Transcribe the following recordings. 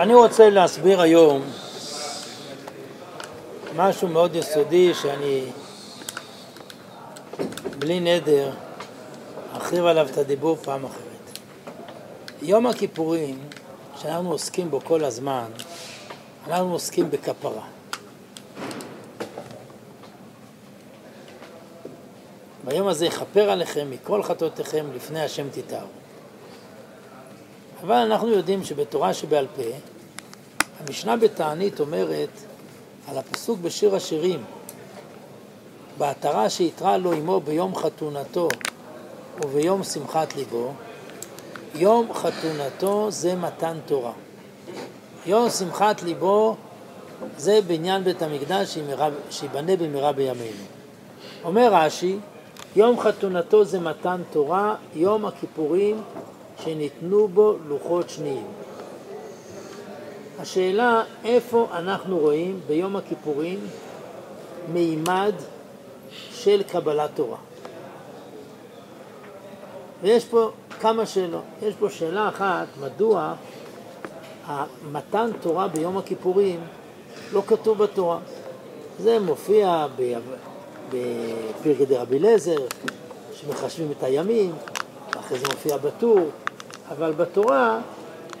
אני רוצה להסביר היום משהו מאוד יסודי שאני בלי נדר ארחיב עליו את הדיבור פעם אחרת. יום הכיפורים, שאנחנו עוסקים בו כל הזמן, אנחנו עוסקים בכפרה. ביום הזה יכפר עליכם מכל חטאותיכם לפני השם תתארו. אבל אנחנו יודעים שבתורה שבעל פה, המשנה בתענית אומרת על הפסוק בשיר השירים, בעטרה שיתרה לו עמו ביום חתונתו וביום שמחת ליבו, יום חתונתו זה מתן תורה. יום שמחת ליבו זה בניין בית המקדש שיבנה במהרה בימינו. אומר רש"י, יום חתונתו זה מתן תורה, יום הכיפורים שניתנו בו לוחות שניים. השאלה איפה אנחנו רואים ביום הכיפורים מימד של קבלת תורה. ויש פה כמה שאלות. יש פה שאלה אחת, מדוע מתן תורה ביום הכיפורים לא כתוב בתורה. זה מופיע בפרקי דרבי אליעזר, שמחשבים את הימים, אחרי זה מופיע בטור, אבל בתורה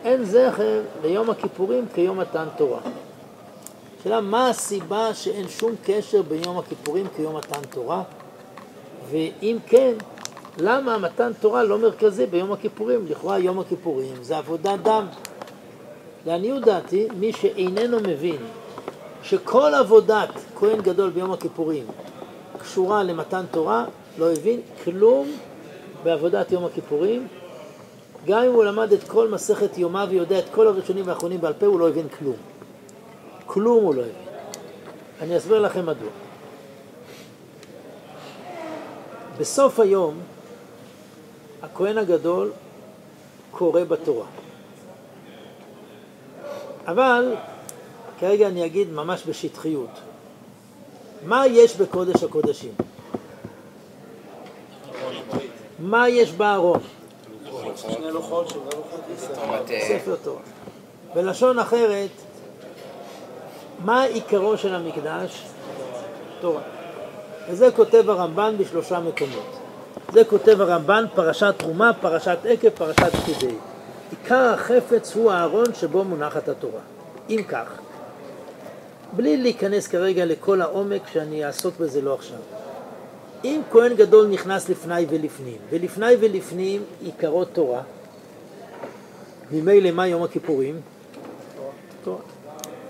אין זכר ליום הכיפורים כיום מתן תורה. השאלה, מה הסיבה שאין שום קשר בין יום הכיפורים כיום מתן תורה? ואם כן, למה מתן תורה לא מרכזי ביום הכיפורים? לכאורה יום הכיפורים זה עבודת דם. לעניות דעתי, מי שאיננו מבין שכל עבודת כהן גדול ביום הכיפורים קשורה למתן תורה, לא הבין כלום בעבודת יום הכיפורים. גם אם הוא למד את כל מסכת יומה ויודע את כל הראשונים והאחרונים בעל פה, הוא לא הבין כלום. כלום הוא לא הבין. אני אסביר לכם מדוע. בסוף היום, הכהן הגדול קורא בתורה. אבל כרגע אני אגיד ממש בשטחיות. מה יש בקודש הקודשים? מה יש בארון? שני לוחות, לוחות ספר תורה. בלשון אחרת, מה עיקרו של המקדש? תורה. וזה כותב הרמב"ן בשלושה מקומות. זה כותב הרמב"ן, פרשת תרומה, פרשת עקב, פרשת פקידי. עיקר החפץ הוא הארון שבו מונחת התורה. אם כך, בלי להיכנס כרגע לכל העומק שאני אעסוק בזה לא עכשיו. אם כהן גדול נכנס לפני ולפנים, ולפני ולפנים עיקרו תורה, ממילא מה יום הכיפורים? תורה.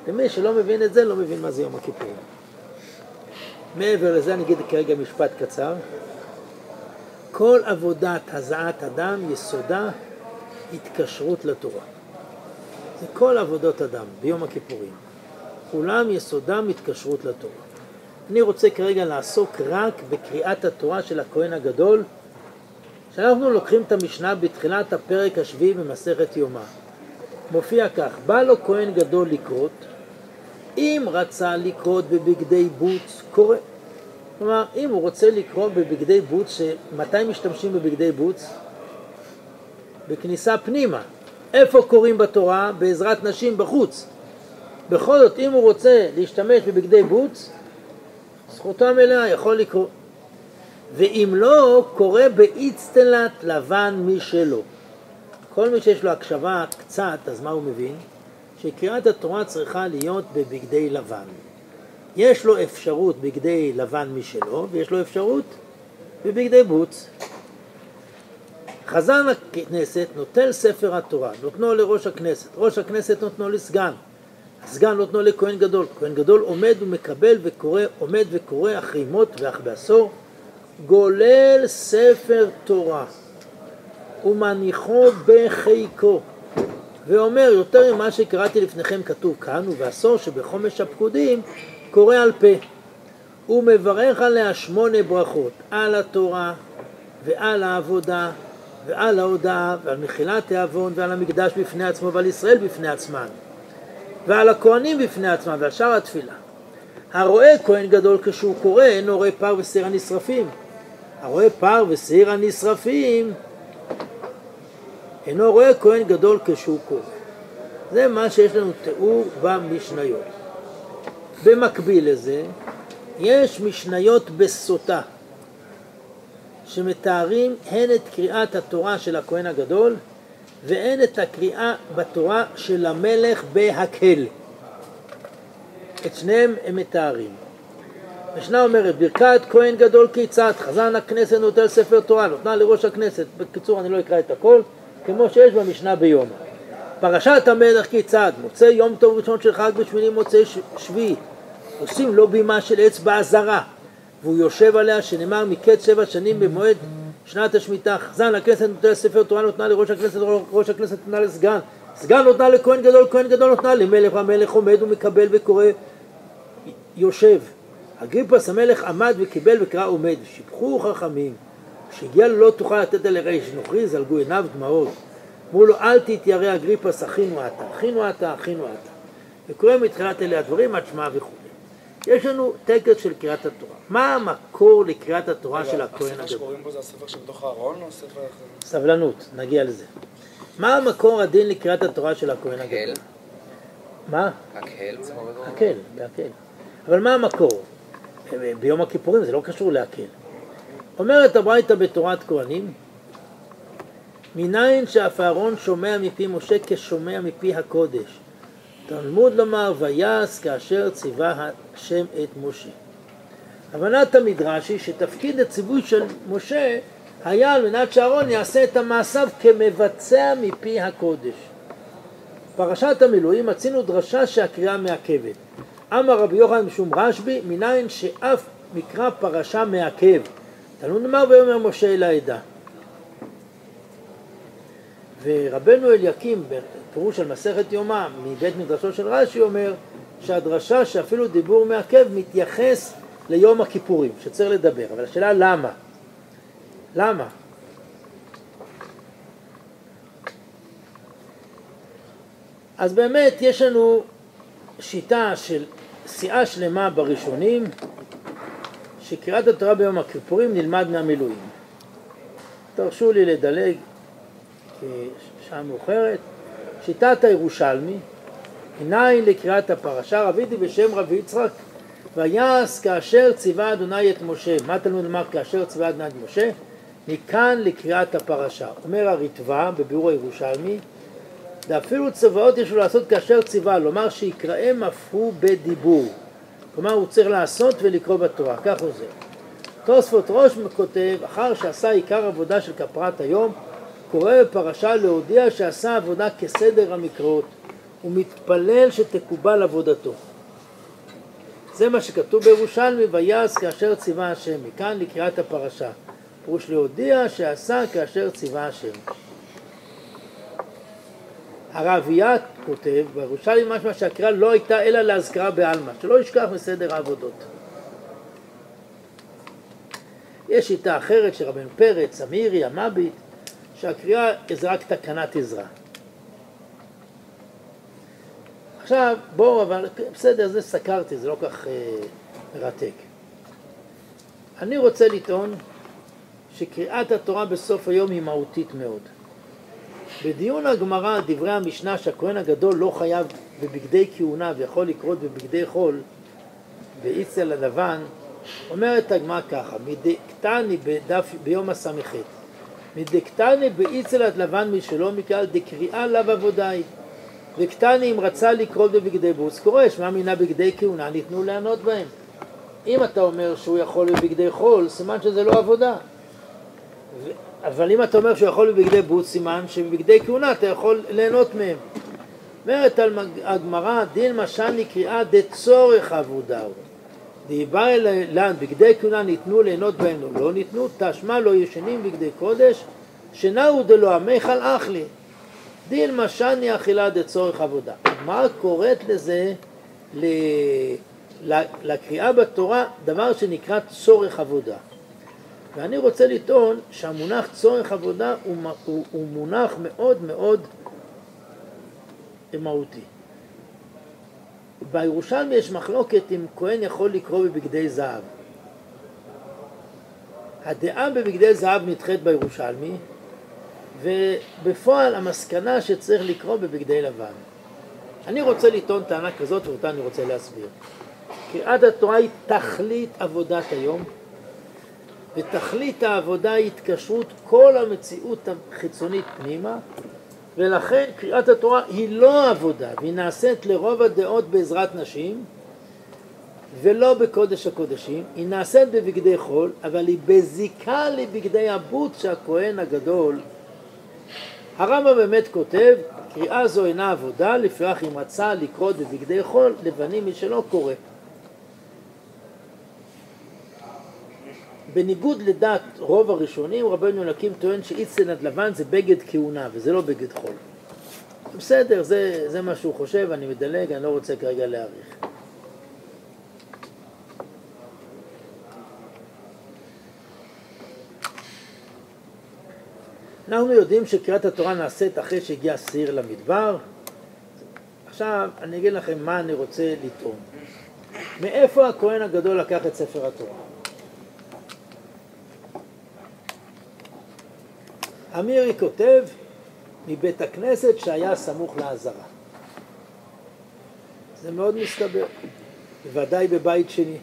למי שלא מבין את זה, לא מבין מה זה יום הכיפורים. מעבר לזה אני אגיד כרגע משפט קצר. כל עבודת הזעת אדם יסודה התקשרות לתורה. זה כל עבודות אדם ביום הכיפורים. כולם יסודם התקשרות לתורה. אני רוצה כרגע לעסוק רק בקריאת התורה של הכהן הגדול, שאנחנו לוקחים את המשנה בתחילת הפרק השביעי במסכת יומא. מופיע כך, בא לו כהן גדול לקרות, אם רצה לקרות בבגדי בוץ, קורא. כלומר, אם הוא רוצה לקרוא בבגדי בוץ, שמתי משתמשים בבגדי בוץ? בכניסה פנימה. איפה קוראים בתורה? בעזרת נשים בחוץ. בכל זאת, אם הוא רוצה להשתמש בבגדי בוץ, זכותו המלאה יכול לקרוא. ואם לא, קורא באיצטלת לבן משלו. כל מי שיש לו הקשבה קצת, אז מה הוא מבין? שקריאת התורה צריכה להיות בבגדי לבן. יש לו אפשרות בגדי לבן משלו, ויש לו אפשרות בבגדי בוץ. חזן הכנסת נוטל ספר התורה, נותנו לראש הכנסת, ראש הכנסת נותנו לסגן, הסגן נותנו לכהן גדול, כהן גדול עומד ומקבל וקורא, עומד וקורא אחרי מות ואח בעשור, גולל ספר תורה ומניחו בחיקו ואומר יותר ממה שקראתי לפניכם כתוב כאן ובעשור שבחומש הפקודים קורא על פה ומברך עליה שמונה ברכות על התורה ועל העבודה ועל ההודעה ועל מחילת העוון ועל המקדש בפני עצמו ועל ישראל בפני עצמן ועל הכהנים בפני עצמם ועל שאר התפילה. הרואה כהן גדול כשהוא קורא אינו רואה פר ושעיר הנשרפים. הרואה פר ושעיר הנשרפים אינו רואה כהן גדול כשהוא קורא. זה מה שיש לנו תיאור במשניות. במקביל לזה, יש משניות בסוטה, שמתארים הן את קריאת התורה של הכהן הגדול, והן את הקריאה בתורה של המלך בהקל. את שניהם הם מתארים. משנה אומרת, ברכת כהן גדול כיצד, חזן הכנסת נוטל ספר תורה, נותנה לראש הכנסת. בקיצור, אני לא אקרא את הכל, כמו שיש במשנה ביום. פרשת המלך כיצד, מוצא יום טוב ראשון של חג בשמיני מוצאי שביעי, עושים לו בימה של אצבע זרה, והוא יושב עליה, שנאמר מקץ שבע שנים במועד שנת השמיטה, חזן הכנסת נותן ספר תורה נותנה לראש הכנסת, ראש הכנסת נותנה לסגן, סגן נותנה לכהן גדול, כהן גדול נותנה למלך, המלך עומד ומקבל וקורא, יושב. אגריפס המלך עמד וקיבל וקרא עומד, שיבחו חכמים, כשהגיע לו לא תוכל לתת אל ריש נוכרי, זלגו עיניו דמעות. אמרו לו אל תתיירא אגריפס אחינו אתה, אחינו אתה, אחינו אתה. וקורא מתחילת אלה הדברים עד שמע וכו'. יש לנו טקס של קריאת התורה. מה המקור לקריאת התורה של הכהן הגדול? הספר שקוראים בו זה הספר שבתוך הארון או ספר אחר? סבלנות, נגיע לזה. מה המקור הדין לקריאת התורה של הכהן הגדול? מה? הקהל. הקל, בהקל. אבל מה המקור? ביום הכיפורים זה לא קשור להקל. אומרת הברייתא בתורת כהנים, מניין שאף אהרון שומע מפי משה כשומע מפי הקודש. תלמוד לומר ויעש כאשר ציווה השם את משה. הבנת המדרש היא שתפקיד הציווי של משה היה על מנת שאהרון יעשה את המעשיו כמבצע מפי הקודש. פרשת המילואים מצינו דרשה שהקריאה מעכבת. אמר רבי יוחנן משום רשב"י, מניין שאף מקרא פרשה מעכב. תלמוד אמר ויאמר משה אל העדה. ורבנו אליקים, בפירוש על מסכת יומא, מבית מדרשו של רש"י, אומר שהדרשה שאפילו דיבור מעכב מתייחס ליום הכיפורים, שצריך לדבר. אבל השאלה למה? למה? אז באמת יש לנו שיטה של סיעה שלמה בראשונים, שקריאת התורה ביום הכיפורים נלמד מהמילואים. תרשו לי לדלג, שעה מאוחרת. שיטת הירושלמי, עיניים לקריאת הפרשה, רביתי בשם רבי יצחק, ויעש כאשר ציווה אדוני את משה. מה תלמוד לומר כאשר ציווה אדוני את משה? מכאן לקריאת הפרשה. אומר הריטב"א בביאור הירושלמי, ואפילו צוואות יש לו לעשות כאשר ציווה, לומר שיקראם אף הוא בדיבור. כלומר הוא צריך לעשות ולקרוא בתורה, כך הוא זה. תוספות ראש כותב, אחר שעשה עיקר עבודה של כפרת היום, קורא בפרשה להודיע שעשה עבודה כסדר המקראות, ומתפלל שתקובל עבודתו. זה מה שכתוב בירושלמי, ויעש כאשר ציווה השם, מכאן לקריאת הפרשה. פירוש להודיע שעשה כאשר ציווה השם. הרבייה כותב בירושלים משמע שהקריאה לא הייתה אלא להזכרה בעלמא, שלא ישכח מסדר העבודות. יש שיטה אחרת של רבן פרץ, אמירי, המביט, שהקריאה זה רק תקנת עזרה. עכשיו, בואו, אבל בסדר, זה סקרתי, זה לא כך אה, מרתק. אני רוצה לטעון שקריאת התורה בסוף היום היא מהותית מאוד. בדיון הגמרא, דברי המשנה שהכהן הגדול לא חייב בבגדי כהונה ויכול לקרות בבגדי חול, באיצל הלבן, אומרת הגמרא ככה, מדקתני ביום הס"ח, מדקתני באיצל הלבן משלו מקהל דקריאה לאו עבודאי, וקטני אם רצה לקרות בבגדי בוס, קורא, שמע מינה בגדי כהונה ניתנו לענות בהם. אם אתה אומר שהוא יכול בבגדי חול, סימן שזה לא עבודה. אבל אם אתה אומר שהוא יכול בבגדי בוץ, סימן שבבגדי כהונה אתה יכול ליהנות מהם. אומרת הגמרא, דין משני קריאה דצורך עבודה הוא. דיבר לן, בגדי כהונה ניתנו ליהנות בהם, לא ניתנו, תשמע לא ישנים בגדי קודש, שנאו דלא המיכל אכלי. דין משני אכילה דצורך עבודה. הגמרא קוראת לזה, לקריאה בתורה, דבר שנקרא צורך עבודה. ואני רוצה לטעון שהמונח צורך עבודה הוא, הוא, הוא מונח מאוד מאוד מהותי. בירושלמי יש מחלוקת אם כהן יכול לקרוא בבגדי זהב. הדעה בבגדי זהב נדחית בירושלמי, ובפועל המסקנה שצריך לקרוא בבגדי לבן. אני רוצה לטעון טענה כזאת ואותה אני רוצה להסביר. קריאת התורה היא תכלית עבודת היום, ותכלית העבודה היא התקשרות כל המציאות החיצונית פנימה, ולכן קריאת התורה היא לא עבודה, והיא נעשית לרוב הדעות בעזרת נשים, ולא בקודש הקודשים, היא נעשית בבגדי חול, אבל היא בזיקה לבגדי הבוט שהכהן הגדול. הרמב"ם באמת כותב, קריאה זו אינה עבודה, לפיכך אם רצה לקרות בבגדי חול, לבנים משלו קורא. בניגוד לדעת רוב הראשונים, רבנו אלקים טוען שאיצטן עד לבן זה בגד כהונה וזה לא בגד חול. בסדר, זה, זה מה שהוא חושב, אני מדלג, אני לא רוצה כרגע להאריך. אנחנו יודעים שקריאת התורה נעשית אחרי שהגיע סיר למדבר. עכשיו אני אגיד לכם מה אני רוצה לטעון. מאיפה הכהן הגדול לקח את ספר התורה? אמירי כותב מבית הכנסת שהיה סמוך לעזרה. זה מאוד מסתבר, בוודאי בבית שני.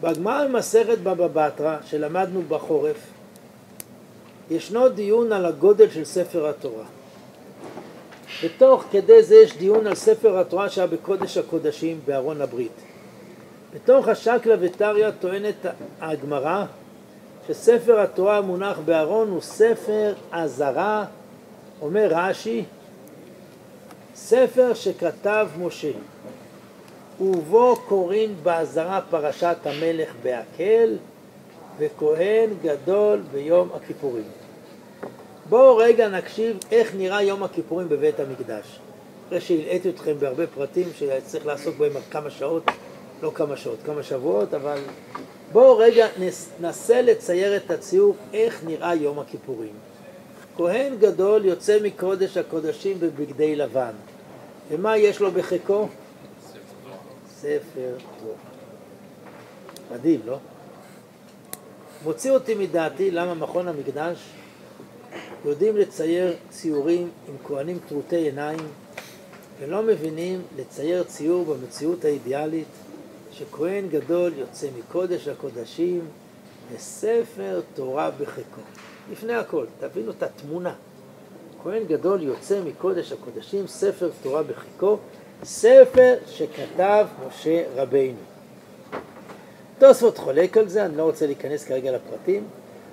בגמרא במסכת בבא בתרא, שלמדנו בחורף, ישנו דיון על הגודל של ספר התורה. בתוך כדי זה יש דיון על ספר התורה שהיה בקודש הקודשים בארון הברית. בתוך השקלא וטריא טוענת הגמרא שספר התורה המונח בארון הוא ספר אזהרה, אומר רש"י, ספר שכתב משה, ובו קוראים באזהרה פרשת המלך בהקל, וכהן גדול ביום הכיפורים. בואו רגע נקשיב איך נראה יום הכיפורים בבית המקדש. אחרי שהלאיתי אתכם בהרבה פרטים שצריך לעסוק בהם כמה שעות, לא כמה שעות, כמה שבועות, אבל בואו רגע ננסה לצייר את הציור איך נראה יום הכיפורים. כהן גדול יוצא מקודש הקודשים בבגדי לבן. ומה יש לו בחיקו? ספר תורה. מדהים, לא? מוציא אותי מדעתי למה מכון המקדש יודעים לצייר ציורים עם כהנים טרוטי עיניים ולא מבינים לצייר ציור במציאות האידיאלית שכהן גדול יוצא מקודש הקודשים וספר תורה בחיקו. לפני הכל, תבינו את התמונה. כהן גדול יוצא מקודש הקודשים, ספר תורה בחיקו, ספר שכתב משה רבינו. תוספות חולק על זה, אני לא רוצה להיכנס כרגע לפרטים.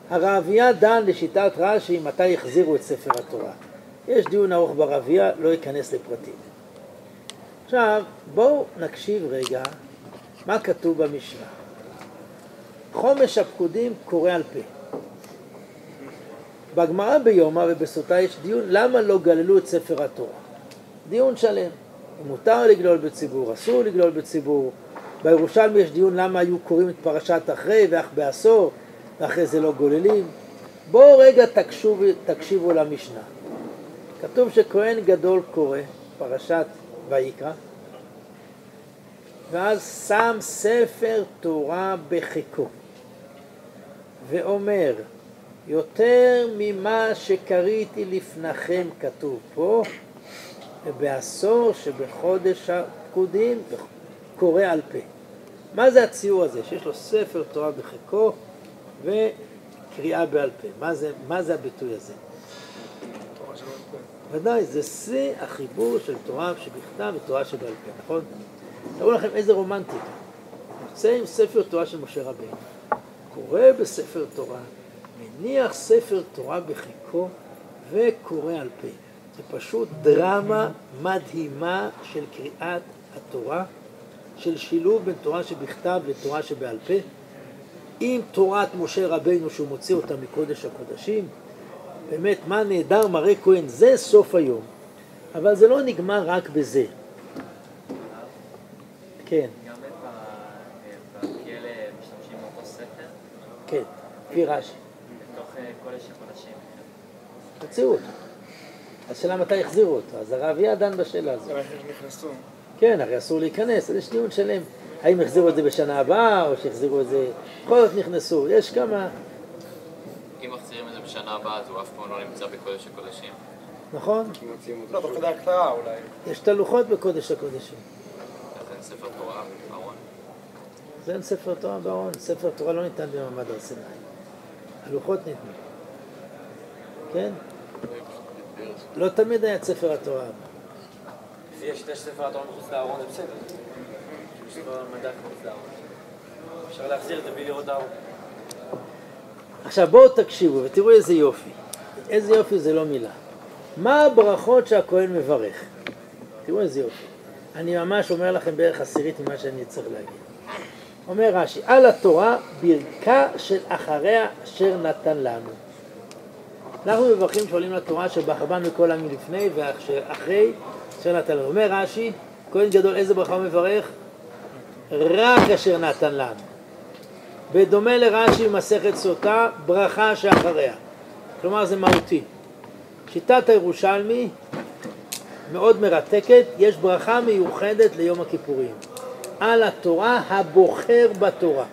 הרעביה דן לשיטת רש"י מתי החזירו את ספר התורה. יש דיון ארוך ברעביה, לא אכנס לפרטים. עכשיו, בואו נקשיב רגע מה כתוב במשנה. חומש הפקודים קורא על פה. בגמרא ביומא ובסוטה יש דיון למה לא גללו את ספר התורה. דיון שלם. מותר לגלול בציבור, אסור לגלול בציבור, בירושלמי יש דיון למה היו קוראים את פרשת אחרי ואך בעשור ואחרי זה לא גוללים. בואו רגע תקשוב, תקשיבו למשנה. כתוב שכהן גדול קורא פרשת ויקרא ואז שם ספר תורה בחיקו ואומר יותר ממה שקראתי לפניכם כתוב פה ובעשור שבחודש הפקודים קורא על פה. מה זה הציור הזה? שיש לו ספר תורה בחיקו וקריאה בעל פה. מה זה, מה זה הביטוי הזה? ודאי, זה שיא החיבור של תורה שבכתב ותורה שבעל פה, נכון? תראו לכם איזה רומנטיקה. יוצא עם ספר תורה של משה רבינו, קורא בספר תורה, מניח ספר תורה בחיקו וקורא על פה. זה פשוט דרמה מדהימה של קריאת התורה. של שילוב בין תורה שבכתב לתורה שבעל פה, עם תורת משה רבינו שהוא מוציא אותה מקודש הקודשים, באמת מה נהדר מראה כהן, זה סוף היום, אבל זה לא נגמר רק בזה. כן. גם בכלא משתמשים באותו ספר? כן, לפי רש"י. בתוך אה, קודש הקודשים. הוציאו אותו. השאלה מתי החזירו אותו, אז הרב יהיה דן בשאלה הזאת. כן, הרי אסור להיכנס, אז יש דיון שלם. האם החזירו את זה בשנה הבאה, או שהחזירו את זה... בכל זאת נכנסו, יש כמה... אם מחזירים את זה בשנה הבאה, אז הוא אף פעם לא נמצא בקודש הקודשים. נכון? מוציאים אותו לא. כדי הקטרה אולי. יש את הלוחות בקודש הקודשים. ספר תורה. זה אין ספר תורה בארון, ספר תורה לא ניתן במעמד הר סיני. הלוחות ניתנו. כן? לא תמיד היה את ספר התורה. לפי השיטה שספר התורה מחוץ לארון זה בסדר. אפשר להחזיר את זה בלי לראות הארון. עכשיו בואו תקשיבו ותראו איזה יופי. איזה יופי זה לא מילה. מה הברכות שהכהן מברך? תראו איזה יופי. אני ממש אומר לכם בערך עשירית ממה שאני צריך להגיד. אומר רש"י, על התורה ברכה של אחריה אשר נתן לנו. אנחנו מברכים שעולים לתורה שבחר בנו כל העמים לפני ואחרי אשר נתן לנו. אומר רש"י, כהן גדול איזה ברכה הוא מברך? רק אשר נתן לנו. בדומה לרש"י במסכת סוטה, ברכה שאחריה. כלומר זה מהותי. שיטת הירושלמי מאוד מרתקת, יש ברכה מיוחדת ליום הכיפורים. על התורה הבוחר בתורה.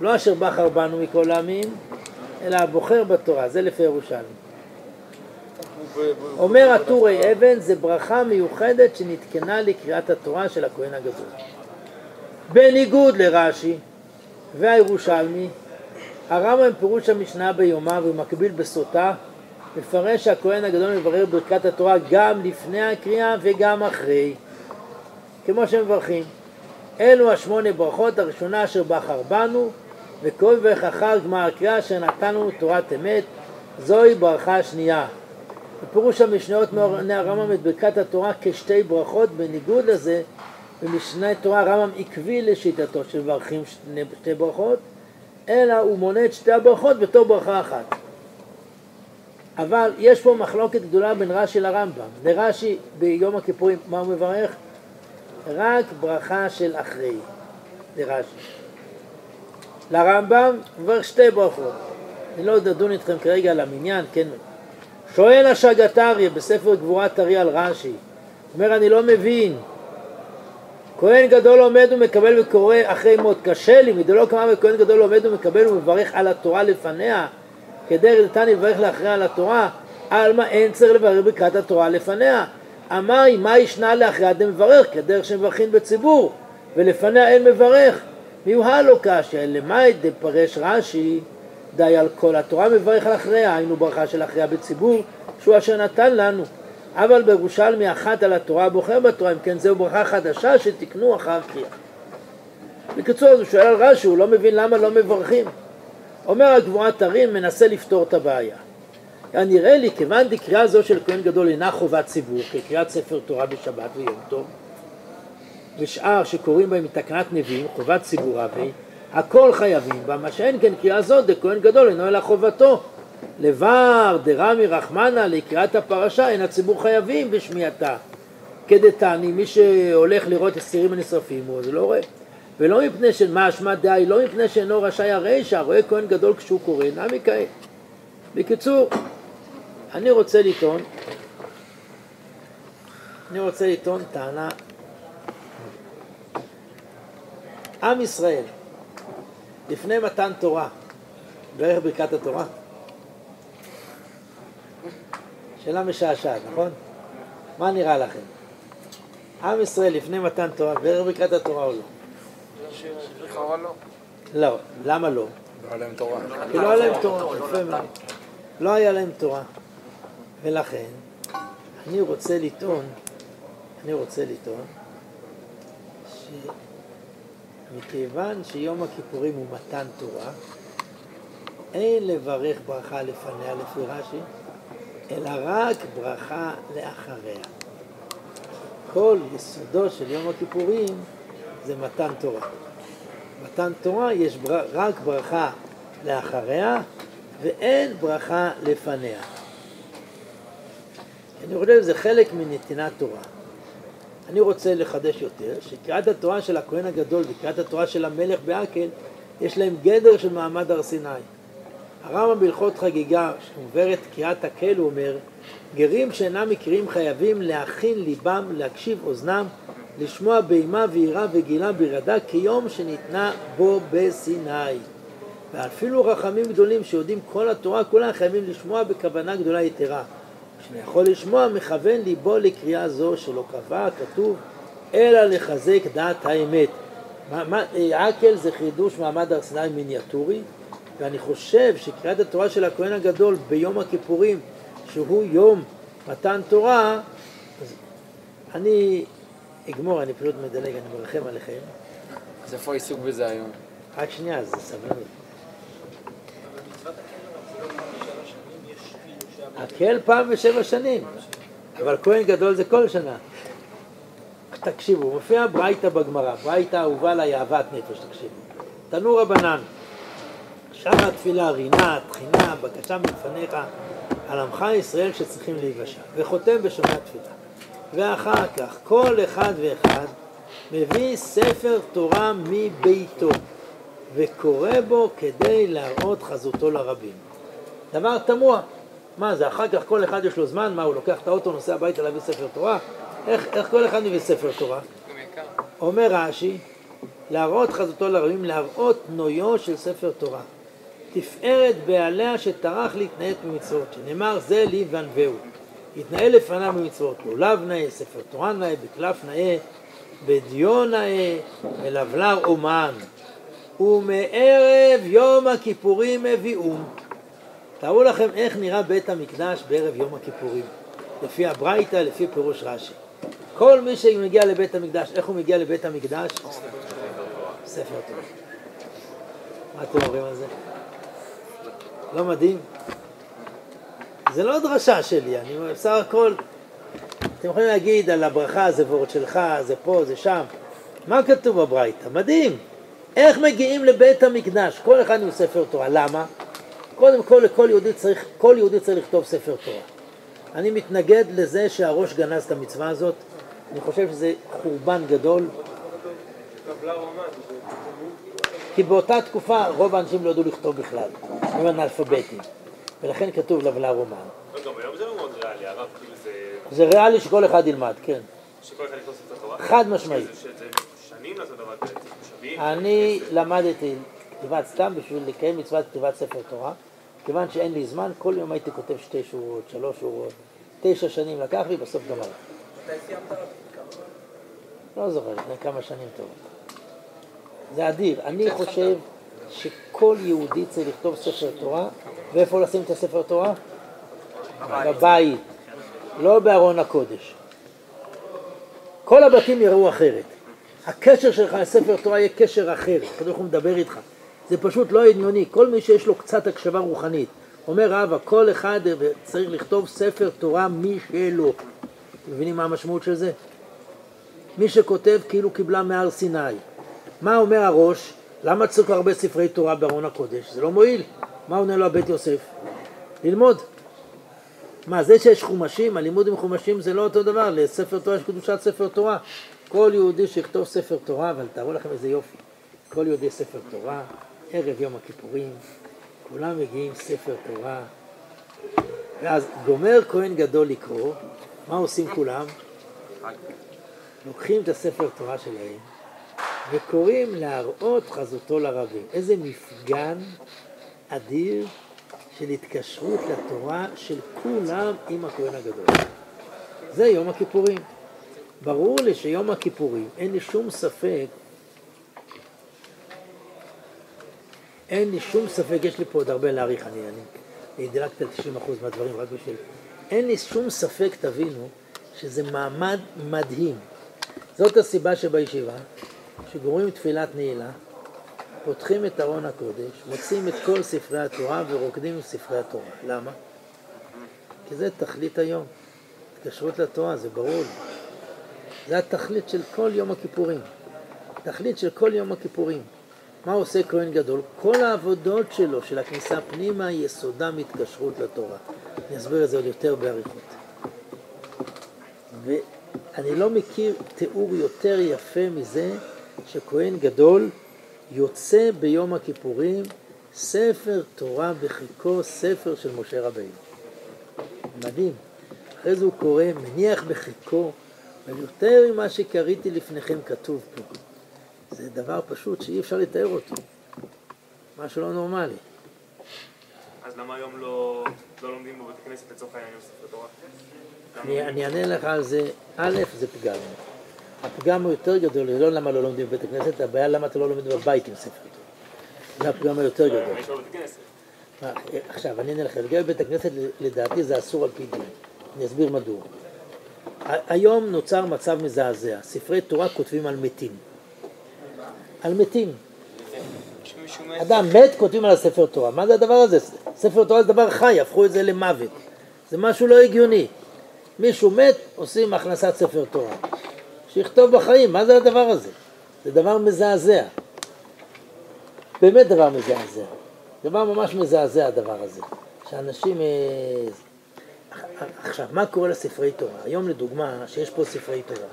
לא אשר בחר בנו מכל העמים, אלא הבוחר בתורה, זה לפי ירושלמי. אומר הטורי אבן, זה ברכה מיוחדת שנתקנה לקריאת התורה של הכהן הגדול. בניגוד לרש"י והירושלמי, הרמב"ם פירוש המשנה ביומה ומקביל בסוטה, מפרש שהכהן הגדול מברר ברכת התורה גם לפני הקריאה וגם אחרי, כמו שמברכים. אלו השמונה ברכות, הראשונה אשר בחר בנו, וכל ברך אחר גמר הקריאה אשר נתנו תורת אמת, זוהי ברכה שנייה. בפירוש המשניות מעורני הרמב"ם את ברכת התורה כשתי ברכות, בניגוד לזה במשנה תורה הרמב"ם עקבי לשיטתו שמברכים שתי ברכות, אלא הוא מונה את שתי הברכות בתור ברכה אחת. אבל יש פה מחלוקת גדולה בין רש"י לרמב"ם. לרש"י ביום הכיפורים, מה הוא מברך? רק ברכה של אחרי, לרש"י. לרמב"ם מברך שתי ברכות. אני לא לדון איתכם כרגע על המניין, כן. שואל השגת אריה בספר גבורת אריה על רש"י, אומר אני לא מבין, כהן גדול עומד ומקבל וקורא אחרי מות קשה לי, מדלא כמה וכהן גדול עומד ומקבל ומברך על התורה לפניה, כדרך דתני לברך לאחריה על התורה, עלמא אין צריך לברך ברכת התורה לפניה. אמרי, מה ישנה לאחריה דמברך, כדרך שמברכים בציבור, ולפניה אין מברך. מיוהה לו קשיא, למאי דפרש רש"י, די על כל התורה מברך על אחריה, היינו ברכה של אחריה בציבור, שהוא אשר נתן לנו. אבל בירושלמי אחת על התורה בוחר בתורה, אם כן זהו ברכה חדשה שתקנו אחר קריאה. בקיצור, הוא שואל על רש"י, הוא לא מבין למה לא מברכים. אומר הגבורת הרים, מנסה לפתור את הבעיה. נראה לי, כיוון דקריאה זו של כהן גדול אינה חובת ציבור, כקריאת ספר תורה בשבת ויום טוב, ושאר שקוראים בהם מתקנת נביאים, חובת ציבור אבי, הכל חייבים בה, מה שאין כן קריאה זאת, דכהן גדול אינו אלא חובתו. לבר דרמי רחמנא לקריאת הפרשה, אין הציבור חייבים בשמיעתה. כדתני, מי שהולך לראות אסירים הנשרפים, הוא זה לא רואה. ולא מפני של מה אשמה דאי, לא מפני שאינו רשאי הרישא, רואה כהן גדול כשהוא קורא, נמי כעת. בקיצור, אני רוצה לטעון, אני רוצה לטעון טענה, עם ישראל, לפני מתן תורה, בערך ברכת התורה, שאלה משעשעת, נכון? מה נראה לכם? עם ישראל לפני מתן תורה, בערך ברכת התורה או לא? לכאורה לא. לא, למה לא? לא היה להם תורה. כי לא היה להם תורה, יפה מאוד. לא היה להם תורה. ולכן, אני רוצה לטעון, אני רוצה לטעון, שמכיוון שיום הכיפורים הוא מתן תורה, אין לברך ברכה לפניה לפי רש"י, אלא רק ברכה לאחריה. כל יסודו של יום הכיפורים זה מתן תורה. מתן תורה יש בר... רק ברכה לאחריה ואין ברכה לפניה. אני חושב שזה חלק מנתינת תורה. אני רוצה לחדש יותר, שקריאת התורה של הכהן הגדול וקריאת התורה של המלך בעקל, יש להם גדר של מעמד הר סיני. הרמב"ם בהלכות חגיגה, שמוברת קריאת הקהל, הוא אומר, גרים שאינם מכירים חייבים להכין ליבם, להקשיב אוזנם, לשמוע באימה ויראה וגילה ברעדה כיום שניתנה בו בסיני. ואפילו חכמים גדולים שיודעים כל התורה כולה חייבים לשמוע בכוונה גדולה יתרה. כשאני יכול לשמוע מכוון ליבו לקריאה זו שלא קבע כתוב אלא לחזק דעת האמת. אה, עקל זה חידוש מעמד הר סיני מיניאטורי ואני חושב שקריאת התורה של הכהן הגדול ביום הכיפורים שהוא יום מתן תורה אני אגמור, אני פשוט מדלג, אני מרחם עליכם אז איפה העיסוק בזה היום? רק שנייה, זה סבלנות. הקהל פעם בשבע שנים, אבל כהן גדול זה כל שנה. תקשיבו, מופיע ברייתא בגמרא, ברייתא אהובה לה אהבת נפש, תקשיבו. תנו רבנן, שם התפילה, רינה, תחינה, בקשה מלפניך, על עמך ישראל שצריכים להיוושע, וחותם בשומע תפילה. ואחר כך, כל אחד ואחד מביא ספר תורה מביתו, וקורא בו כדי להראות חזותו לרבים. דבר תמוה, מה זה, אחר כך כל אחד יש לו זמן, מה, הוא לוקח את האוטו, נוסע הביתה להביא ספר תורה? איך, איך כל אחד מביא ספר תורה? אומר רש"י, להראות חזותו לרבים, להראות נויו של ספר תורה. תפארת בעליה שטרח להתנהג במצוות, שנאמר זה לי וענווהו. יתנהל לפניו במצוות, לולב נאה, ספר תורה נאה, בקלף נאה, בדיו נאה, מלבלר אומן. ומערב יום הכיפורים הביאום. תארו לכם איך נראה בית המקדש בערב יום הכיפורים, לפי הברייתא, לפי פירוש רש"י. כל מי שמגיע לבית המקדש, איך הוא מגיע לבית המקדש? ספר תורה. מה אתם אומרים על זה? לא מדהים? זה לא דרשה שלי, אני בסך הכל, אתם יכולים להגיד על הברכה, זה וורד שלך, זה פה, זה שם. מה כתוב בברייתא? מדהים. איך מגיעים לבית המקדש? כל אחד עם ספר תורה. למה? קודם כל, לכל יהודי צריך, כל יהודי צריך לכתוב ספר תורה. אני מתנגד לזה שהראש גנז את המצווה הזאת. אני חושב שזה חורבן גדול. כי באותה תקופה רוב האנשים לא ידעו לכתוב בכלל, הם אנאלפביתים, ולכן כתוב לבלה רומן. גם היום זה לא מאוד ריאלי, הרב, כאילו זה... זה ריאלי שכל אחד ילמד, כן, שכל אחד יכנס את התורה? חד משמעית. אני למדתי כתיבת סתם בשביל לקיים מצוות כתיבת ספר תורה, כיוון שאין לי זמן, כל יום הייתי כותב שתי שורות, שלוש שורות, תשע שנים לקח לי, בסוף גמרתי. לא זוכר, לפני כמה שנים טובות. זה אדיר. אני חושב שכל יהודי צריך לכתוב ספר תורה, ואיפה לשים את הספר תורה? בבית, לא בארון הקודש. כל הבתים יראו אחרת. הקשר שלך לספר תורה יהיה קשר אחר, הקדוש ברוך הוא מדבר איתך. זה פשוט לא עניוני. כל מי שיש לו קצת הקשבה רוחנית, אומר רבא, כל אחד צריך לכתוב ספר תורה משלו. אתם מבינים מה המשמעות של זה? מי שכותב כאילו קיבלה מהר סיני. מה אומר הראש? למה צריך הרבה ספרי תורה בארון הקודש? זה לא מועיל. מה עונה לו הבית יוסף? ללמוד. מה, זה שיש חומשים, הלימוד עם חומשים זה לא אותו דבר, לספר תורה יש קדושת ספר תורה. כל יהודי שיכתוב ספר תורה, אבל תארו לכם איזה יופי. כל יהודי ספר תורה, ערב יום הכיפורים, כולם מגיעים ספר תורה. ואז גומר כהן גדול לקרוא, מה עושים כולם? לוקחים את הספר תורה שלהם וקוראים להראות חזותו לרבים. איזה מפגן אדיר של התקשרות לתורה של כולם עם הכהן הגדול. זה יום הכיפורים. ברור לי שיום הכיפורים, אין לי שום ספק, אין לי שום ספק, יש לי פה עוד הרבה להעריך, אני, אני, אני דילגתי על 90% מהדברים רק בשביל... אין לי שום ספק, תבינו, שזה מעמד מדהים. זאת הסיבה שבישיבה, שגומרים תפילת נעילה, פותחים את ארון הקודש, מוצאים את כל ספרי התורה ורוקדים עם ספרי התורה. למה? כי זה תכלית היום. התקשרות לתורה, זה ברור. זה התכלית של כל יום הכיפורים. תכלית של כל יום הכיפורים. מה עושה כהן גדול? כל העבודות שלו, של הכניסה פנימה, יסודם התקשרות לתורה. אני אסביר את זה עוד יותר באריכות. ואני לא מכיר תיאור יותר יפה מזה שכהן גדול יוצא ביום הכיפורים ספר תורה בחיקו, ספר של משה רבינו. מדהים. אחרי זה הוא קורא, מניח בחיקו, ויותר ממה שקראתי לפניכם כתוב פה. זה דבר פשוט שאי אפשר לתאר אותו. משהו לא נורמלי. אז למה היום לא לא לומדים בבית הכנסת לצורך העניין עם ספר תורה? אני, אני אענה לך על זה, א', זה פגם. הפגם הוא יותר גדול, לא למה לא לומדים בבית הכנסת, הבעיה למה אתה לא לומד בבית עם ספר תורה. זה הפגם היותר גדול. בית כנסת. מה, עכשיו, אני אענה לך, לגבי בית הכנסת, לדעתי זה אסור על פי דין. אני אסביר מדוע. היום נוצר מצב מזעזע, ספרי תורה כותבים על מתים. על מתים. אדם מת, כותבים על הספר תורה. מה זה הדבר הזה? ספר תורה זה דבר חי, הפכו את זה למוות. זה משהו לא הגיוני. מישהו מת, עושים הכנסת ספר תורה. שיכתוב בחיים, מה זה הדבר הזה? זה דבר מזעזע. באמת דבר מזעזע. דבר ממש מזעזע הדבר הזה. שאנשים... אה, עכשיו, מה קורה לספרי תורה? היום לדוגמה, שיש פה ספרי תורה.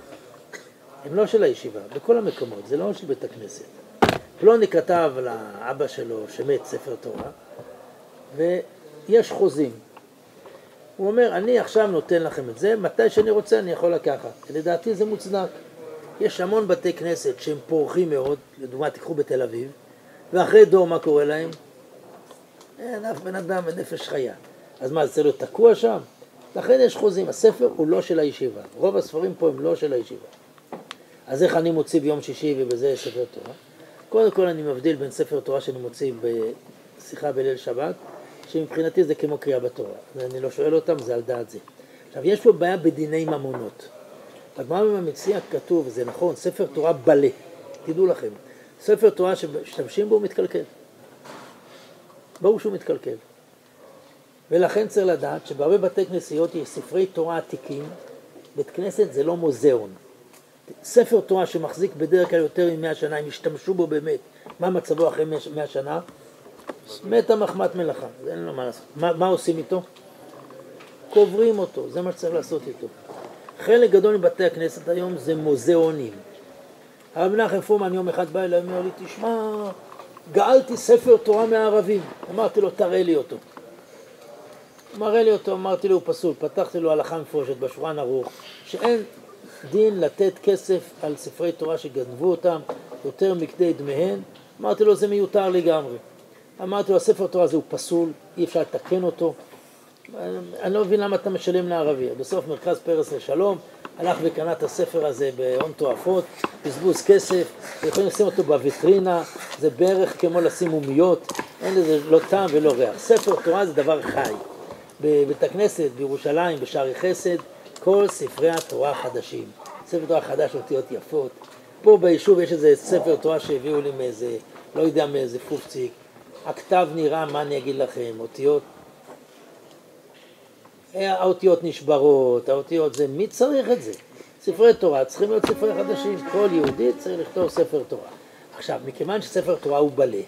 הם לא של הישיבה, בכל המקומות, זה לא של בית הכנסת. פלוני כתב לאבא שלו שמת ספר תורה, ויש חוזים. הוא אומר, אני עכשיו נותן לכם את זה, מתי שאני רוצה אני יכול לקחת. לדעתי זה מוצדק. יש המון בתי כנסת שהם פורחים מאוד, לדוגמה תיקחו בתל אביב, ואחרי דור מה קורה להם? אין אף בן אדם בנפש חיה. אז מה, זה צריך להיות תקוע שם? לכן יש חוזים, הספר הוא לא של הישיבה. רוב הספרים פה הם לא של הישיבה. אז איך אני מוציא ביום שישי ובזה ספר תורה? קודם כל אני מבדיל בין ספר תורה שאני מוציא בשיחה בליל שבת, שמבחינתי זה כמו קריאה בתורה. אני לא שואל אותם, זה על דעת זה. עכשיו, יש פה בעיה בדיני ממונות. בגמרא במציע כתוב, זה נכון, ספר תורה בלה. תדעו לכם, ספר תורה שמשתמשים בו מתקלקל. ברור שהוא מתקלקל. ולכן צריך לדעת שבהרבה בתי כנסיות יש ספרי תורה עתיקים, בית כנסת זה לא מוזיאון. ספר תורה שמחזיק בדרך כלל יותר מ-100 שנה, אם ישתמשו בו באמת, מה מצבו אחרי 100 שנה? מתה מחמת מלאכה, אין לו מה לעשות. מה, מה עושים איתו? קוברים אותו, זה מה שצריך לעשות איתו. חלק גדול מבתי הכנסת היום זה מוזיאונים. הרב מנחם פורמן יום אחד בא אליי ואומר לי, תשמע, גאלתי ספר תורה מהערבים. אמרתי לו, תראה לי אותו. מראה לי אותו, אמרתי לו, הוא פסול. פתחתי לו הלכה מפורשת בשולחן ערוך, שאין דין לתת כסף על ספרי תורה שגנבו אותם יותר מכדי דמיהן. אמרתי לו, זה מיותר לגמרי. אמרתי לו, הספר תורה הזה הוא פסול, אי אפשר לתקן אותו. אני לא מבין למה אתה משלם לערבי. בסוף מרכז פרס לשלום הלך וקנה את הספר הזה בהון תועפות, בזבוז כסף, יכולים לשים אותו בוויטרינה, זה בערך כמו לשים מומיות, אין לזה לא טעם ולא ריח. ספר תורה זה דבר חי. בבית הכנסת בירושלים, בשערי חסד, כל ספרי התורה החדשים. ספר תורה חדש, אותיות יפות. פה ביישוב יש איזה ספר תורה שהביאו לי מאיזה, לא יודע מאיזה פופציק. הכתב נראה, מה אני אגיד לכם, אותיות האותיות נשברות, האותיות זה, מי צריך את זה? ספרי תורה צריכים להיות ספרי חדשים, כל יהודי צריך לכתוב ספר תורה. עכשיו, מכיוון שספר תורה הוא בלה,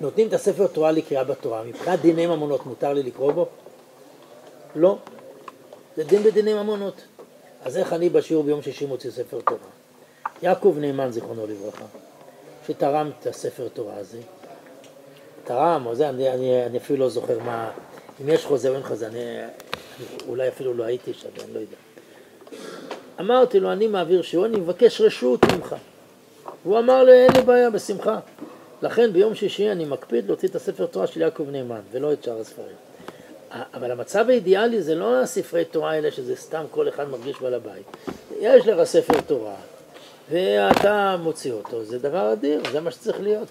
נותנים את הספר תורה לקריאה בתורה, מבחינת דיני ממונות מותר לי לקרוא בו? לא. זה דין בדיני ממונות. אז איך אני בשיעור ביום שישי מוציא ספר תורה? יעקב נאמן, זיכרונו לברכה, שתרם את הספר תורה הזה, תרם, או זה, אני, אני, אני אפילו לא זוכר מה, אם יש חוזה או אין חוזה, אני, אני אולי אפילו לא הייתי שם, אני לא יודע. אמרתי לו, אני מעביר שיעור, אני מבקש רשות ממך. והוא אמר לי, אין לי בעיה, בשמחה. לכן ביום שישי אני מקפיד להוציא את הספר תורה של יעקב נאמן, ולא את שאר הספרים. אבל המצב האידיאלי זה לא הספרי תורה האלה שזה סתם כל אחד מרגיש בעל הבית. יש לך ספר תורה, ואתה מוציא אותו, זה דבר אדיר, זה מה שצריך להיות.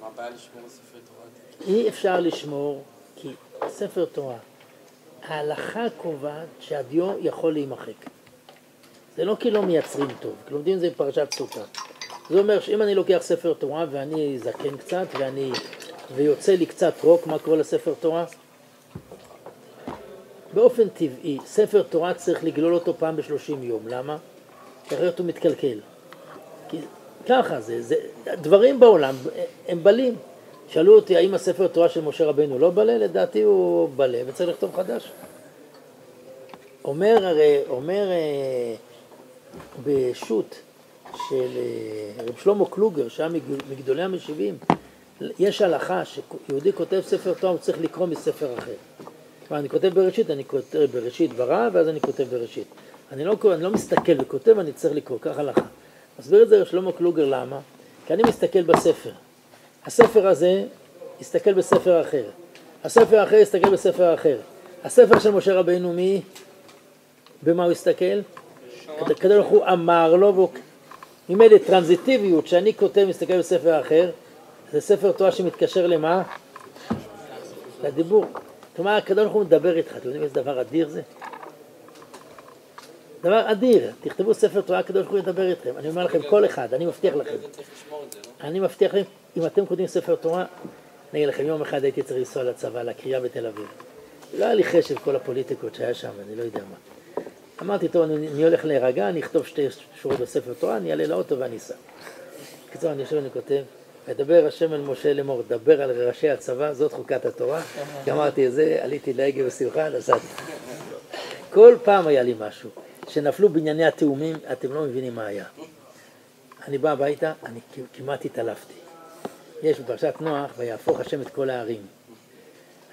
מה הבעיה לשמור תורה? אי אפשר לשמור, כי ספר תורה, ההלכה קובעת שהדיו יכול להימחק. זה לא כי לא מייצרים טוב, כי לומדים את זה בפרשת סוכה. זה אומר שאם אני לוקח ספר תורה ואני זקן קצת ואני, ויוצא לי קצת רוק, מה קורה לספר תורה? באופן טבעי, ספר תורה צריך לגלול אותו פעם בשלושים יום. למה? כי אחרת הוא מתקלקל. כי ככה זה, זה, דברים בעולם הם בלים. שאלו אותי האם הספר תורה של משה רבנו לא בלה, לדעתי הוא בלה וצריך לכתוב חדש. אומר הרי, אומר אה, בשו"ת של אה, רב שלמה קלוגר, שהיה מגדולי המשיבים, יש הלכה שיהודי כותב ספר תורה, הוא צריך לקרוא מספר אחר. כלומר, אני כותב בראשית, אני כותב בראשית ברא, ואז אני כותב בראשית. אני לא, אני לא מסתכל וכותב, אני צריך לקרוא, כך הלכה. מסביר את זה רב שלמה קלוגר, למה? כי אני מסתכל בספר. הספר הזה יסתכל בספר אחר. הספר האחר יסתכל בספר אחר. הספר של משה רבינו מי? במה הוא הסתכל? הקדוש ברוך הוא אמר לו, והוא ממילא טרנזיטיביות שאני כותב מסתכל בספר אחר, זה ספר תורה שמתקשר למה? לדיבור. כלומר, הקדוש ברוך הוא מדבר איתך, אתם יודעים איזה דבר אדיר זה? דבר אדיר, תכתבו ספר תורה, הקדוש ברוך הוא ידבר איתכם. אני אומר לכם, כל אחד, אני מבטיח לכם. לא? אני מבטיח לכם, אם אתם כותבים ספר תורה, אני אגיד לכם, יום אחד הייתי צריך לנסוע לצבא, לקריאה בתל אביב. לא היה לי חשב כל הפוליטיקות שהיה שם, אני לא יודע מה. אמרתי, טוב, אני, אני הולך להירגע, אני אכתוב שתי שורות בספר תורה, אני אעלה לאוטו ואני אסע. בקיצור, אני יושב ואני כותב, מדבר השם אל משה לאמור, דבר על ראשי הצבא, זאת חוקת התורה. כי אמרתי את זה, עליתי להגה בשמחה, נסעתי. כל פעם היה לי משהו. כשנפלו בענייני התאומים, אתם לא מבינים מה היה. אני בא הביתה, אני כמעט התעלפתי. יש בפרשת נוח, ויהפוך השם את כל הערים.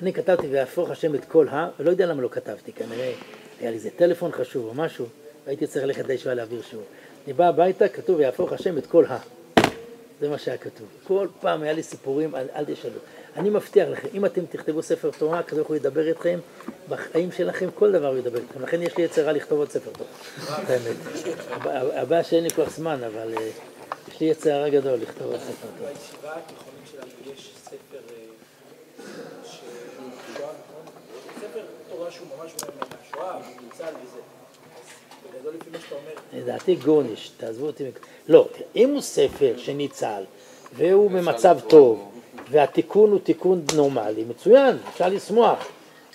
אני כתבתי ויהפוך השם את כל ה, ולא יודע למה לא כתבתי, כנראה היה לי איזה טלפון חשוב או משהו, והייתי צריך ללכת לישיבה להעביר שיעור. אני בא הביתה, כתוב ויהפוך השם את כל ה. זה מה שהיה כתוב. כל פעם היה לי סיפורים, אל, אל תשאלו. אני מבטיח לכם, אם אתם תכתבו ספר תורה, הקדוש ברוך הוא ידבר איתכם, בחיים שלכם כל דבר הוא ידבר איתכם. לכן יש לי יצרה לכתוב עוד ספר תורה. את האמת. הבע- הבעיה שאין לי כוח זמן, אבל אה, יש לי יצרה גדול לכתוב עוד ספר תורה. בישיבה התיכונית שלנו יש ספר אה, נכון? ספר תורה שהוא ממש מהשואה, ניצל וזה. אז בגדול לפי מה שאתה אומר, לדעתי גורניש, תעזבו אותי. לא, אם הוא ספר שניצל, והוא במצב טוב, והתיקון הוא תיקון נורמלי, מצוין, אפשר לשמוח.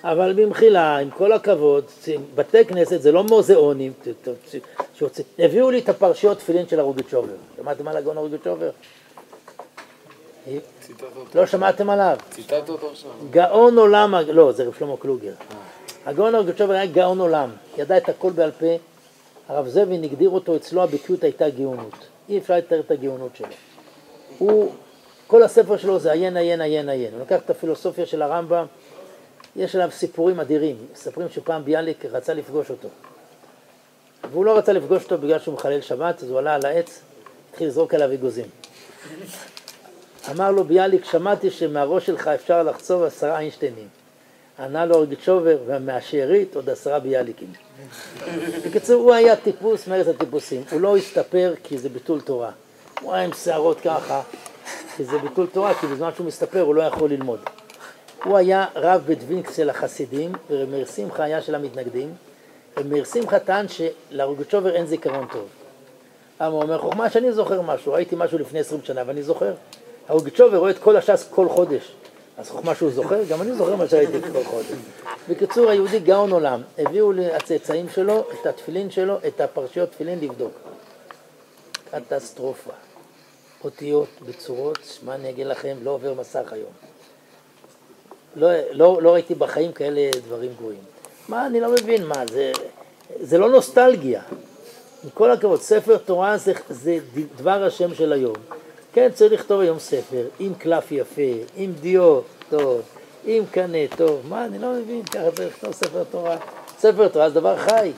אבל במחילה, עם כל הכבוד, בתי כנסת זה לא מוזיאונים, הביאו לי את הפרשיות תפילין של הרוגיצ'ובר. שמעתם על הגאון אותו. לא שמעתם עליו? ציטטת אותו עכשיו. גאון עולם, לא, זה רב שלמה קלוגר. הגאון הרגשוב היה גאון עולם, ידע את הכל בעל פה. הרב זבין הגדיר אותו, אצלו הבקיאות הייתה גאונות. אי אפשר לתאר את הגאונות שלו. הוא, כל הספר שלו זה עיין, עיין, עיין, עיין. הוא לקח את הפילוסופיה של הרמב"ם, יש עליו סיפורים אדירים. מספרים שפעם ביאליק רצה לפגוש אותו. והוא לא רצה לפגוש אותו בגלל שהוא מחלל שבת, אז הוא עלה על העץ, התחיל לזרוק עליו אגוזים. אמר לו ביאליק, שמעתי שמהראש שלך אפשר לחצוב עשרה איינשטיינים. ענה לו אורגיצ'ובר, ומהשארית עוד עשרה ביאליקים. בקיצור, הוא היה טיפוס מארץ הטיפוסים. הוא לא הסתפר כי זה ביטול תורה. הוא היה עם שערות ככה, כי זה ביטול תורה, כי בזמן שהוא מסתפר הוא לא יכול ללמוד. הוא היה רב בדווינקס של החסידים, ומאיר שמחה היה של המתנגדים, ומאיר שמחה טען שלאורגצ'ובר אין זיכרון טוב. למה הוא אומר, חוכמה שאני זוכר משהו, ראיתי משהו לפני עשרים שנה ואני זוכר. האורגצ'ובר רואה את כל הש"ס כל חודש, אז חוכמה שהוא זוכר, גם אני זוכר מה שראיתי כל חודש. בקיצור, היהודי גאון עולם, הביאו לצאצאים שלו את התפילין שלו, את הפרשיות תפילין לבדוק. קטסטרופה. אותיות בצורות, מה אני אגיד לכם, לא עובר מסך היום. לא, לא, לא ראיתי בחיים כאלה דברים גרועים. מה, אני לא מבין, מה, זה, זה לא נוסטלגיה. עם כל הכבוד, ספר תורה זה, זה דבר השם של היום. כן, צריך לכתוב היום ספר, עם קלף יפה, עם דיו טוב, עם קנה טוב. מה, אני לא מבין, ככה צריך לכתוב ספר תורה. ספר תורה זה דבר חי.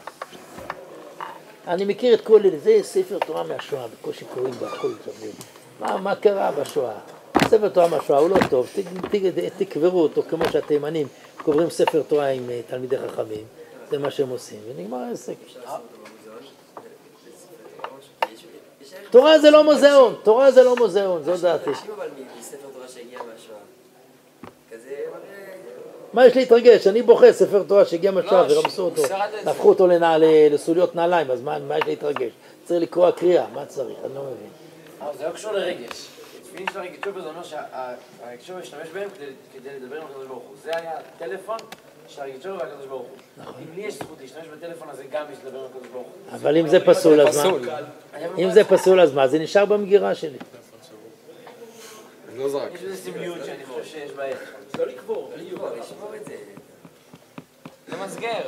אני מכיר את כל אלה, זה ספר תורה מהשואה, בקושי קוראים בהכל שבוע. מה, מה קרה בשואה? ספר תורה מהשואה הוא לא טוב, ת, ת, ת, תקברו אותו כמו שהתימנים קוברים ספר תורה עם אה, תלמידי חכמים, זה מה שהם עושים, ונגמר העסק. תורה זה לא מוזיאון, תורה זה לא מוזיאון, זו דעתי. מהשואה. מה יש להתרגש? אני בוכה ספר תורה שהגיע מהשואה לא, ורמסו אותו. הפכו אותו לנעל- לסוליות נעליים, אז מה יש להתרגש? צריך לקרוא קריאה, מה צריך? אני לא מבין. אבל זה לא קשור לרגש. תפילין של הרגצ'ובר זה אומר שהרגצ'ובר השתמש בהם כדי- כדי לדבר עם הקדוש ברוך הוא. זה היה טלפון של הרגצ'ובר והקדוש ברוך הוא. נכון. אם לי יש זכות להשתמש בטלפון הזה גם יש לדבר עם הקדוש ברוך הוא. אבל אם זה פסול, אז מה? אם זה פסול, אז מה? זה נשאר במגירה שלי. לא זרק. יש בזה סמליות שאני חושב שיש בה ערך. לא לקבור. לשמור, לשמור את זה. למסגר.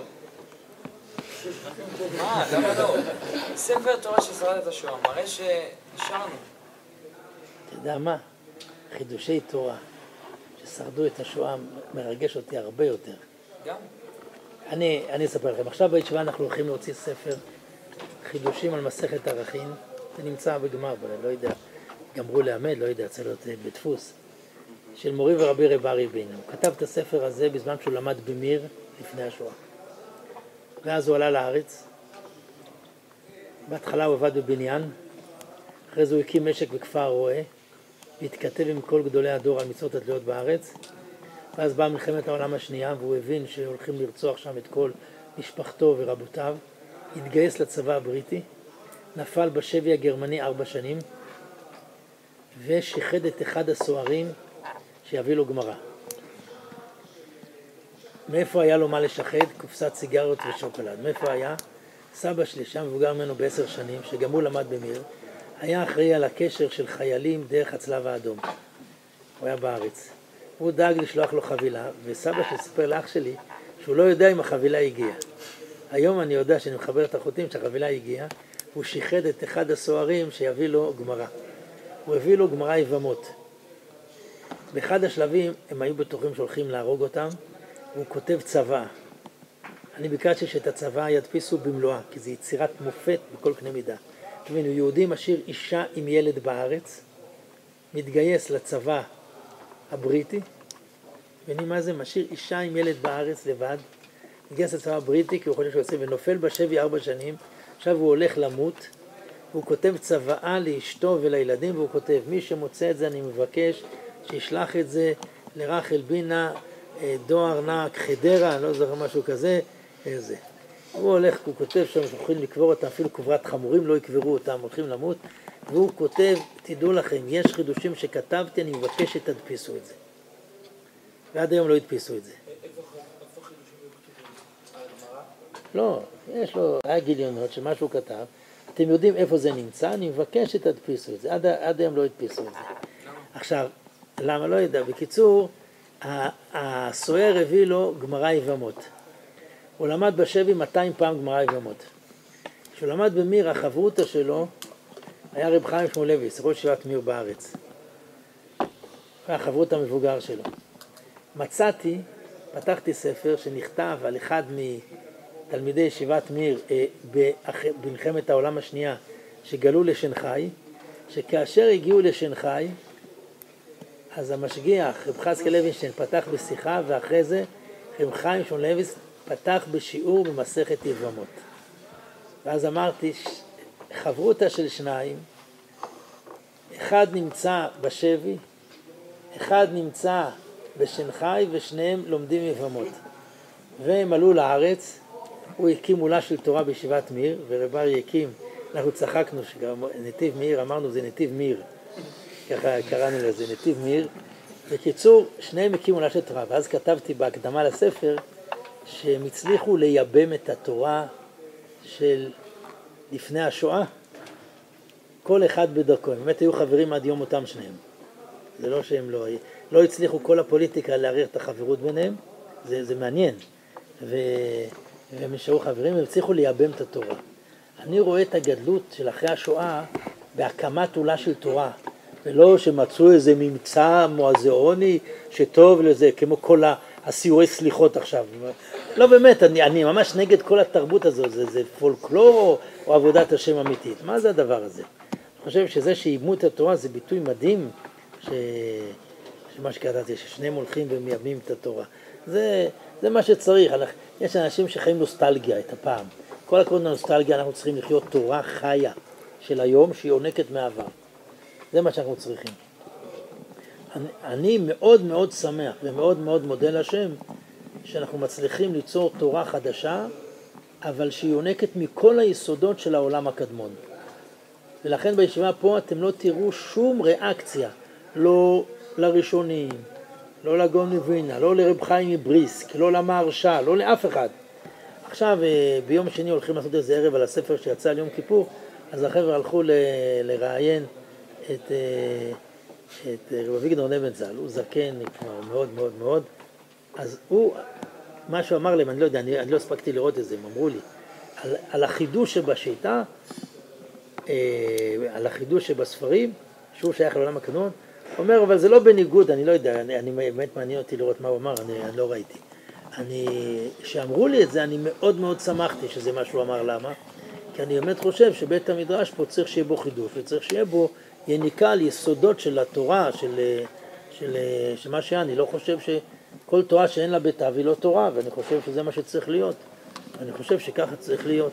מה, למה לא? ספר תורה ששרד את השואה מראה אתה יודע מה? חידושי תורה ששרדו את השואה מרגש אותי הרבה יותר. גם. אני, אני אספר לכם, עכשיו בישיבה אנחנו הולכים להוציא ספר חידושים על מסכת ערכים, זה נמצא בגמר, אבל אני לא יודע, גמרו לאמד, לא יודע, צריך להיות בדפוס, של מורי ורבי רב ארי בינו. הוא כתב את הספר הזה בזמן שהוא למד במיר לפני השואה. ואז הוא עלה לארץ. בהתחלה הוא עבד בבניין, אחרי זה הוא הקים משק בכפר רועה, והתכתב עם כל גדולי הדור על מצוות התלויות בארץ. ואז באה מלחמת העולם השנייה, והוא הבין שהולכים לרצוח שם את כל משפחתו ורבותיו. התגייס לצבא הבריטי, נפל בשבי הגרמני ארבע שנים, ושיחד את אחד הסוהרים שיביא לו גמרא. מאיפה היה לו מה לשחד? קופסת סיגריות ושוקולד. מאיפה היה? סבא שלי, שם מבוגר ממנו בעשר שנים, שגם הוא למד במיר, היה אחראי על הקשר של חיילים דרך הצלב האדום. הוא היה בארץ. הוא דאג לשלוח לו חבילה, וסבא שלי סיפר לאח שלי שהוא לא יודע אם החבילה הגיעה. היום אני יודע שאני מחבר את החוטים שהחבילה הגיעה, הוא שיחד את אחד הסוהרים שיביא לו גמרא. הוא הביא לו גמרא יבמות. באחד השלבים הם היו בטוחים שהולכים להרוג אותם, והוא כותב צבא. אני ביקשתי שאת הצבא ידפיסו במלואה, כי זו יצירת מופת בכל קנה מידה. תבינו, יהודי משאיר אישה עם ילד בארץ, מתגייס לצבא הבריטי, מבינים מה זה? משאיר אישה עם ילד בארץ לבד, מתגייס לצבא הבריטי כי הוא חושב שהוא עושה, ונופל בשבי ארבע שנים, עכשיו הוא הולך למות, הוא כותב צוואה לאשתו ולילדים, והוא כותב, מי שמוצא את זה אני מבקש שישלח את זה לרחל בינה, אה, דואר נעק חדרה, לא זוכר משהו כזה, איזה. הוא הולך, הוא כותב שם שהולכים לקבור אותם, אפילו קברת חמורים לא יקברו אותם, הולכים למות, והוא כותב, תדעו לכם, יש חידושים שכתבתי, אני מבקש שתדפיסו את זה. ועד היום לא הדפיסו את זה. לא, יש לו, היה גיליונות שמה שהוא כתב, אתם יודעים איפה זה נמצא, אני מבקש שתדפיסו את זה. עד, עד היום לא הדפיסו את זה. עכשיו, למה? לא יודע. בקיצור, הסוער הביא לו גמרא יבמות. הוא למד בשבי 200 פעם גמרא יבמות. כשהוא למד במיר, החברותא שלו היה רב חיים שמואלביס, ראש ישיבת מיר בארץ. היה החברות המבוגר שלו. מצאתי, פתחתי ספר שנכתב על אחד מתלמידי ישיבת מיר אה, במלחמת העולם השנייה שגלו לשנגחאי, שכאשר הגיעו לשנגחאי אז המשגיח, רב חזקי לוינשטיין, פתח בשיחה, ואחרי זה רב חיים שמואלביס פתח בשיעור במסכת יבמות. ואז אמרתי, חברותא של שניים, אחד נמצא בשבי, אחד נמצא בשנגחאי ושניהם לומדים יבמות. והם עלו לארץ, הוא הקים מולה של תורה בישיבת מיר, ורב ארי הקים, אנחנו צחקנו שגם נתיב מאיר, אמרנו זה נתיב מיר, ככה קראנו לזה, נתיב מיר. בקיצור, שניהם הקימו מולה של תורה, ואז כתבתי בהקדמה לספר שהם הצליחו לייבם את התורה של לפני השואה, כל אחד בדרכו, הם באמת היו חברים עד יום מותם שניהם. זה לא שהם לא, לא הצליחו כל הפוליטיקה לערער את החברות ביניהם, זה, זה מעניין. ו, והם נשארו חברים, הם הצליחו לייבם את התורה. אני רואה את הגדלות של אחרי השואה בהקמת עולה של תורה, ולא שמצאו איזה ממצא מואזיאוני שטוב לזה, כמו כל הסיורי סליחות עכשיו. לא באמת, אני, אני ממש נגד כל התרבות הזאת, זה, זה פולקלור או עבודת השם אמיתית. מה זה הדבר הזה? אני חושב שזה שאיבמו את התורה זה ביטוי מדהים, ש... שמה שקראתי, ששניהם הולכים ומייבמים את התורה. זה, זה מה שצריך, יש אנשים שחיים נוסטלגיה, את הפעם. כל הכבוד לנוסטלגיה, אנחנו צריכים לחיות תורה חיה של היום שהיא עונקת מעבר. זה מה שאנחנו צריכים. אני, אני מאוד מאוד שמח ומאוד מאוד מודה לשם שאנחנו מצליחים ליצור תורה חדשה, אבל שהיא יונקת מכל היסודות של העולם הקדמון. ולכן בישיבה פה אתם לא תראו שום ריאקציה, לא לראשונים, לא לגאון מווינה, לא לרב חיים מבריסק, לא למהרש"א, לא לאף אחד. עכשיו אה, ביום שני הולכים לעשות איזה ערב על הספר שיצא על יום כיפור, אז החבר'ה הלכו לראיין את, אה, את רב אביגדור נבנזל, הוא זקן כבר מאוד מאוד מאוד, אז הוא, מה שהוא אמר להם, אני לא יודע, אני, אני לא הספקתי לראות את זה, הם אמרו לי, על, על החידוש שבשיטה, אה, על החידוש שבספרים, שהוא שייך לעולם הקנון, הוא אומר, אבל זה לא בניגוד, אני לא יודע, אני, אני באמת מעניין אותי לראות מה הוא אמר, אני, אני לא ראיתי. אני, כשאמרו לי את זה, אני מאוד מאוד שמחתי שזה מה שהוא אמר, למה? כי אני באמת חושב שבית המדרש פה צריך שיהיה בו חידוש, וצריך שיהיה בו יניקה על יסודות של התורה, של, של, של מה שהיה, אני לא חושב שכל תורה שאין לה בתו היא לא תורה, ואני חושב שזה מה שצריך להיות. אני חושב שככה צריך להיות.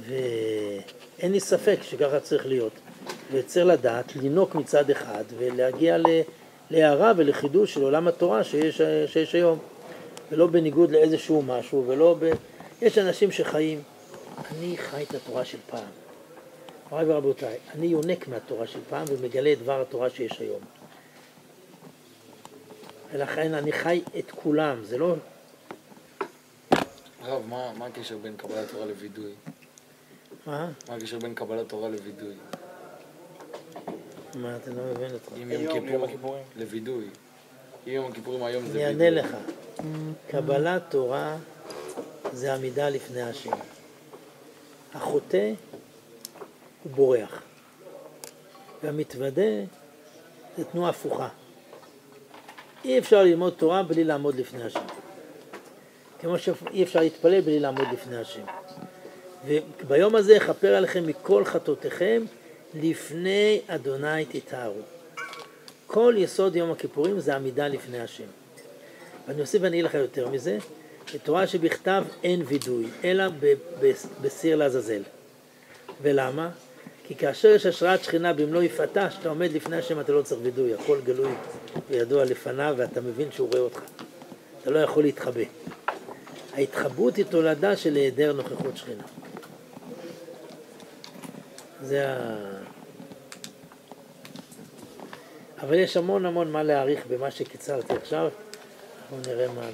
ואין לי ספק שככה צריך להיות. וצריך לדעת, לינוק מצד אחד ולהגיע להערה ולחידוש של עולם התורה שיש, שיש היום. ולא בניגוד לאיזשהו משהו, ולא ב... יש אנשים שחיים. אני חי את התורה של פעם. מוריי ורבותיי, אני יונק מהתורה של פעם ומגלה את דבר התורה שיש היום. ולכן אני חי את כולם, זה לא... הרב, מה, מה הקשר בין קבלת תורה לווידוי? מה? מה הקשר בין קבלת תורה לווידוי? מה, אתה לא מבין אותך. אם יום כיפור לווידוי. אם יום הכיפורים היום זה אני וידוי. אענה לך. קבלת תורה זה עמידה לפני השם. החוטא הוא בורח. והמתוודה זה תנועה הפוכה. אי אפשר ללמוד תורה בלי לעמוד לפני השם. כמו שאי אפשר להתפלל בלי לעמוד לפני השם. וביום הזה אכפר עליכם מכל חטאותיכם, לפני אדוני תתארו. כל יסוד יום הכיפורים זה עמידה לפני השם. ואני אוסיף ואני אגיד לך יותר מזה, בתורה שבכתב אין וידוי, אלא בסיר לעזאזל. ולמה? כי כאשר יש השראת שכינה במלוא יפעתה, כשאתה עומד לפני השם אתה לא צריך וידוי, הכל גלוי וידוע לפניו ואתה מבין שהוא רואה אותך. אתה לא יכול להתחבא. ההתחבאות היא תולדה של היעדר נוכחות שכינה. זה ה... אבל יש המון המון מה להעריך במה שקיצרתי עכשיו, אנחנו נראה מה...